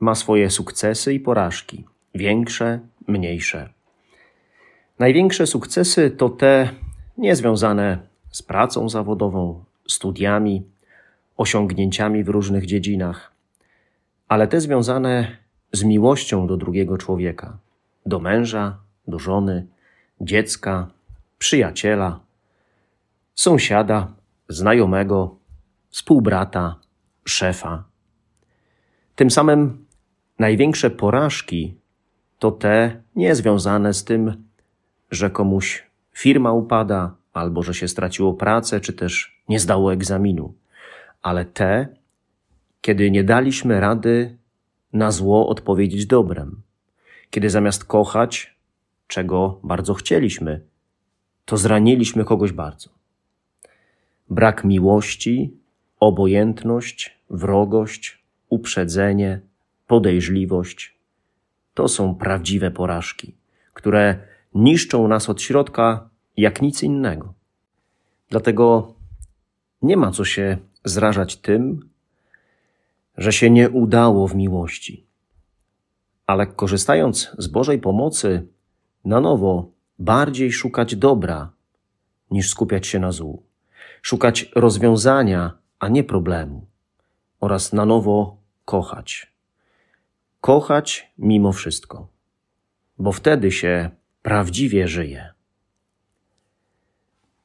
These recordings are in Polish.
ma swoje sukcesy i porażki, większe, mniejsze. Największe sukcesy to te niezwiązane z pracą zawodową, studiami, osiągnięciami w różnych dziedzinach, ale te związane z miłością do drugiego człowieka, do męża, do żony, dziecka, przyjaciela, sąsiada, znajomego, współbrata, szefa. Tym samym największe porażki to te nie związane z tym, że komuś firma upada, albo że się straciło pracę, czy też nie zdało egzaminu, ale te, kiedy nie daliśmy rady na zło odpowiedzieć dobrem, kiedy zamiast kochać, czego bardzo chcieliśmy, to zraniliśmy kogoś bardzo. Brak miłości, obojętność, wrogość, uprzedzenie, podejrzliwość to są prawdziwe porażki, które niszczą nas od środka jak nic innego. Dlatego nie ma co się zrażać tym, że się nie udało w miłości. Ale korzystając z Bożej pomocy, na nowo bardziej szukać dobra, niż skupiać się na złu. Szukać rozwiązania, a nie problemu. Oraz na nowo kochać. Kochać mimo wszystko, bo wtedy się prawdziwie żyje.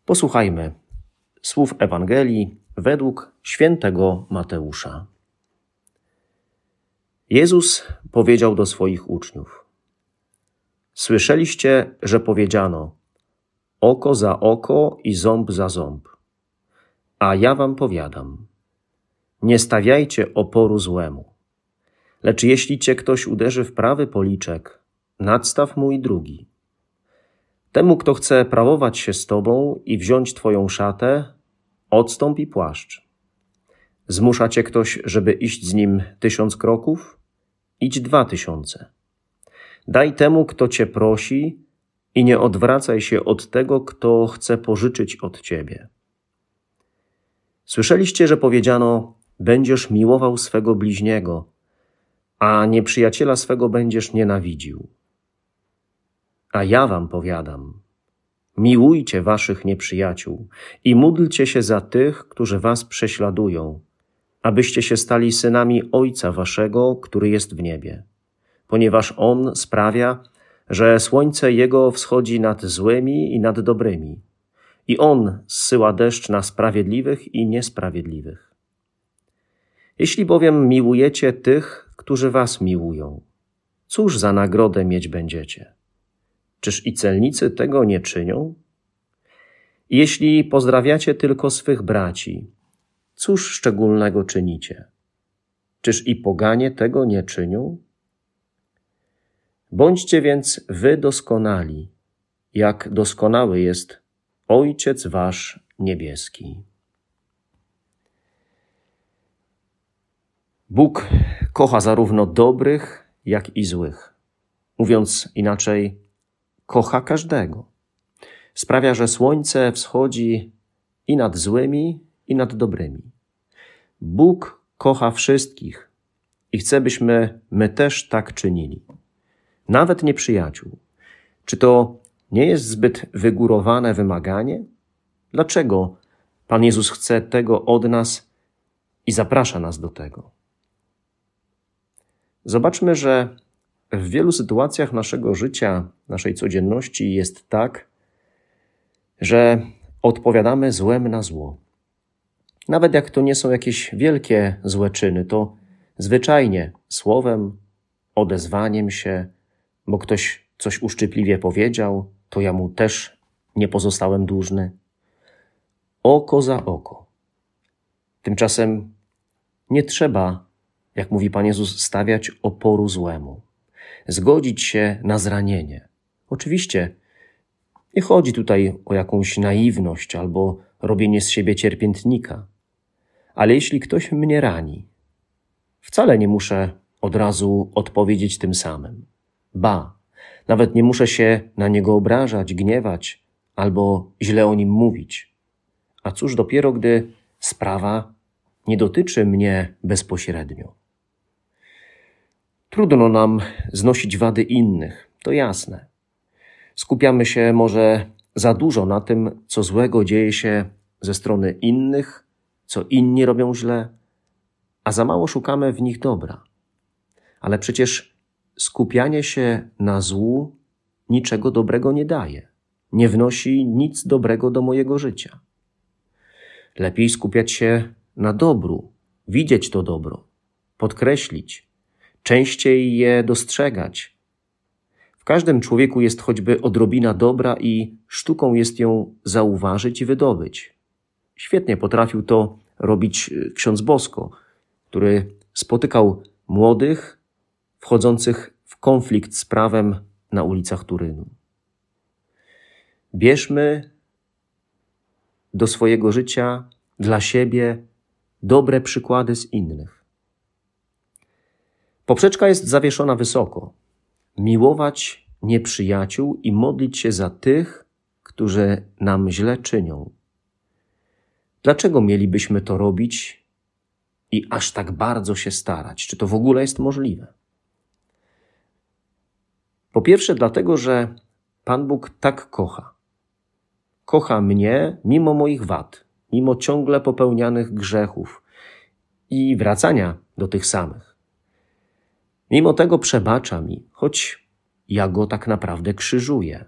Posłuchajmy słów Ewangelii według świętego Mateusza. Jezus powiedział do swoich uczniów: Słyszeliście, że powiedziano: oko za oko i ząb za ząb. A ja wam powiadam: nie stawiajcie oporu złemu. Lecz jeśli cię ktoś uderzy w prawy policzek, nadstaw mu i drugi. Temu, kto chce prawować się z tobą i wziąć twoją szatę, odstąp i płaszcz. Zmusza cię ktoś, żeby iść z nim tysiąc kroków? Idź dwa tysiące. Daj temu, kto cię prosi, i nie odwracaj się od tego, kto chce pożyczyć od ciebie. Słyszeliście, że powiedziano: Będziesz miłował swego bliźniego, a nieprzyjaciela swego będziesz nienawidził. A ja wam powiadam: miłujcie waszych nieprzyjaciół i módlcie się za tych, którzy was prześladują, abyście się stali synami Ojca waszego, który jest w niebie, ponieważ On sprawia, że słońce Jego wschodzi nad złymi i nad dobrymi, i On zsyła deszcz na sprawiedliwych i niesprawiedliwych. Jeśli bowiem miłujecie tych, którzy was miłują, cóż za nagrodę mieć będziecie? Czyż i celnicy tego nie czynią? Jeśli pozdrawiacie tylko swych braci, cóż szczególnego czynicie? Czyż i poganie tego nie czynią? Bądźcie więc wy doskonali, jak doskonały jest Ojciec Wasz niebieski. Bóg kocha zarówno dobrych, jak i złych. Mówiąc inaczej, kocha każdego. Sprawia, że słońce wschodzi i nad złymi, i nad dobrymi. Bóg kocha wszystkich i chce, byśmy my też tak czynili. Nawet nieprzyjaciół. Czy to nie jest zbyt wygórowane wymaganie? Dlaczego Pan Jezus chce tego od nas i zaprasza nas do tego? Zobaczmy, że w wielu sytuacjach naszego życia, naszej codzienności jest tak, że odpowiadamy złem na zło. Nawet jak to nie są jakieś wielkie złe czyny, to zwyczajnie słowem, odezwaniem się, bo ktoś coś uszczypliwie powiedział, to ja mu też nie pozostałem dłużny. Oko za oko. Tymczasem nie trzeba jak mówi Pan Jezus, stawiać oporu złemu, zgodzić się na zranienie. Oczywiście nie chodzi tutaj o jakąś naiwność albo robienie z siebie cierpiętnika, ale jeśli ktoś mnie rani, wcale nie muszę od razu odpowiedzieć tym samym. Ba, nawet nie muszę się na niego obrażać, gniewać albo źle o nim mówić. A cóż dopiero, gdy sprawa nie dotyczy mnie bezpośrednio. Trudno nam znosić wady innych, to jasne. Skupiamy się może za dużo na tym, co złego dzieje się ze strony innych, co inni robią źle, a za mało szukamy w nich dobra. Ale przecież skupianie się na złu niczego dobrego nie daje, nie wnosi nic dobrego do mojego życia. Lepiej skupiać się na dobru, widzieć to dobro, podkreślić, częściej je dostrzegać. W każdym człowieku jest choćby odrobina dobra i sztuką jest ją zauważyć i wydobyć. Świetnie potrafił to robić e, ksiądz Bosko, który spotykał młodych wchodzących w konflikt z prawem na ulicach Turynu. Bierzmy do swojego życia dla siebie dobre przykłady z innych. Poprzeczka jest zawieszona wysoko. Miłować nieprzyjaciół i modlić się za tych, którzy nam źle czynią. Dlaczego mielibyśmy to robić i aż tak bardzo się starać? Czy to w ogóle jest możliwe? Po pierwsze, dlatego, że Pan Bóg tak kocha. Kocha mnie mimo moich wad, mimo ciągle popełnianych grzechów i wracania do tych samych. Mimo tego przebacza mi, choć ja go tak naprawdę krzyżuję.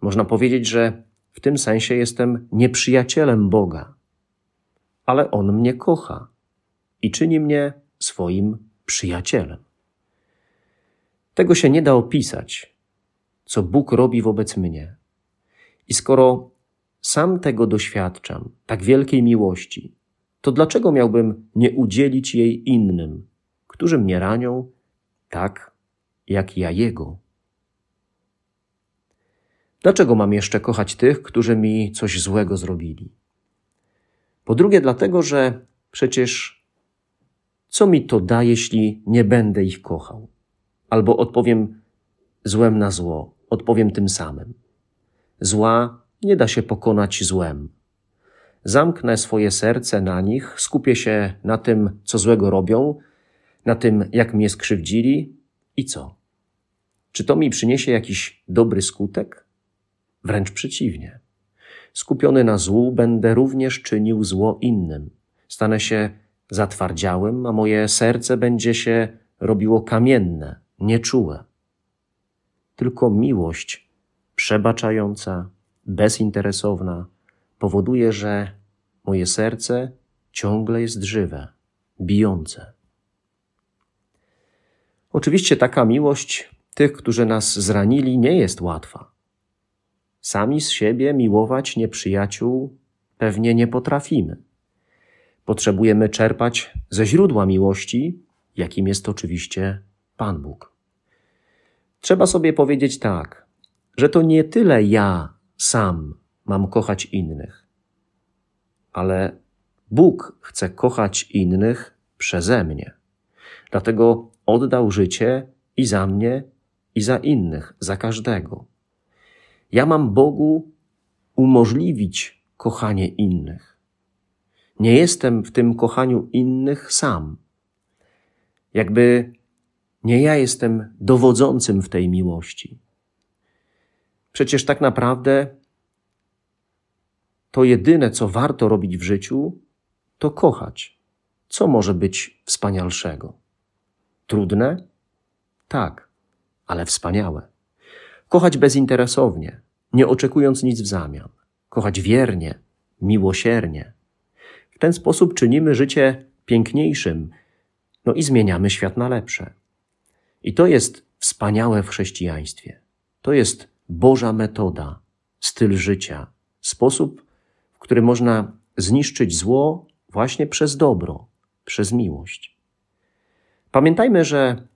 Można powiedzieć, że w tym sensie jestem nieprzyjacielem Boga, ale On mnie kocha i czyni mnie swoim przyjacielem. Tego się nie da opisać, co Bóg robi wobec mnie. I skoro sam tego doświadczam, tak wielkiej miłości, to dlaczego miałbym nie udzielić jej innym, którzy mnie ranią, tak jak ja Jego? Dlaczego mam jeszcze kochać tych, którzy mi coś złego zrobili? Po drugie, dlatego, że przecież co mi to da, jeśli nie będę ich kochał? Albo odpowiem złem na zło, odpowiem tym samym. Zła nie da się pokonać złem. Zamknę swoje serce na nich, skupię się na tym, co złego robią, na tym, jak mnie skrzywdzili i co? Czy to mi przyniesie jakiś dobry skutek? Wręcz przeciwnie. Skupiony na złu, będę również czynił zło innym. Stanę się zatwardziałym, a moje serce będzie się robiło kamienne, nieczułe. Tylko miłość przebaczająca, bezinteresowna powoduje, że moje serce ciągle jest żywe, bijące. Oczywiście taka miłość tych, którzy nas zranili, nie jest łatwa. Sami z siebie miłować nieprzyjaciół pewnie nie potrafimy. Potrzebujemy czerpać ze źródła miłości, jakim jest oczywiście Pan Bóg. Trzeba sobie powiedzieć tak, że to nie tyle ja sam mam kochać innych, ale Bóg chce kochać innych przeze mnie. Dlatego oddał życie i za mnie, i za innych, za każdego. Ja mam Bogu umożliwić kochanie innych. Nie jestem w tym kochaniu innych sam. Jakby nie ja jestem dowodzącym w tej miłości. Przecież tak naprawdę to jedyne, co warto robić w życiu, to kochać. Co może być wspanialszego? Trudne? Tak, ale wspaniałe. Kochać bezinteresownie, nie oczekując nic w zamian. Kochać wiernie, miłosiernie. W ten sposób czynimy życie piękniejszym, no i zmieniamy świat na lepsze. I to jest wspaniałe w chrześcijaństwie. To jest Boża metoda, styl życia, sposób, w który można zniszczyć zło właśnie przez dobro, przez miłość. Pamiętajmy, że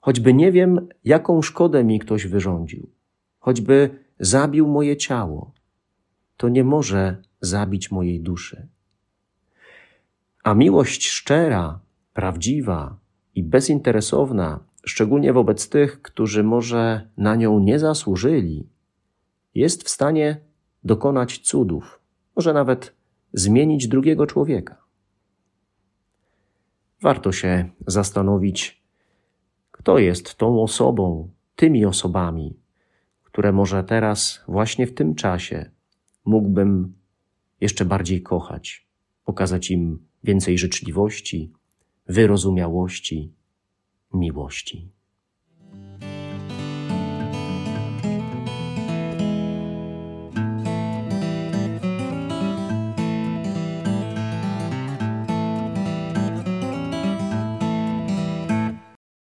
choćby nie wiem, jaką szkodę mi ktoś wyrządził, choćby zabił moje ciało, to nie może zabić mojej duszy. A miłość szczera, prawdziwa i bezinteresowna, szczególnie wobec tych, którzy może na nią nie zasłużyli, jest w stanie dokonać cudów, może nawet zmienić drugiego człowieka. Warto się zastanowić, kto jest tą osobą, tymi osobami, które może teraz, właśnie w tym czasie, mógłbym jeszcze bardziej kochać, okazać im więcej życzliwości, wyrozumiałości, miłości.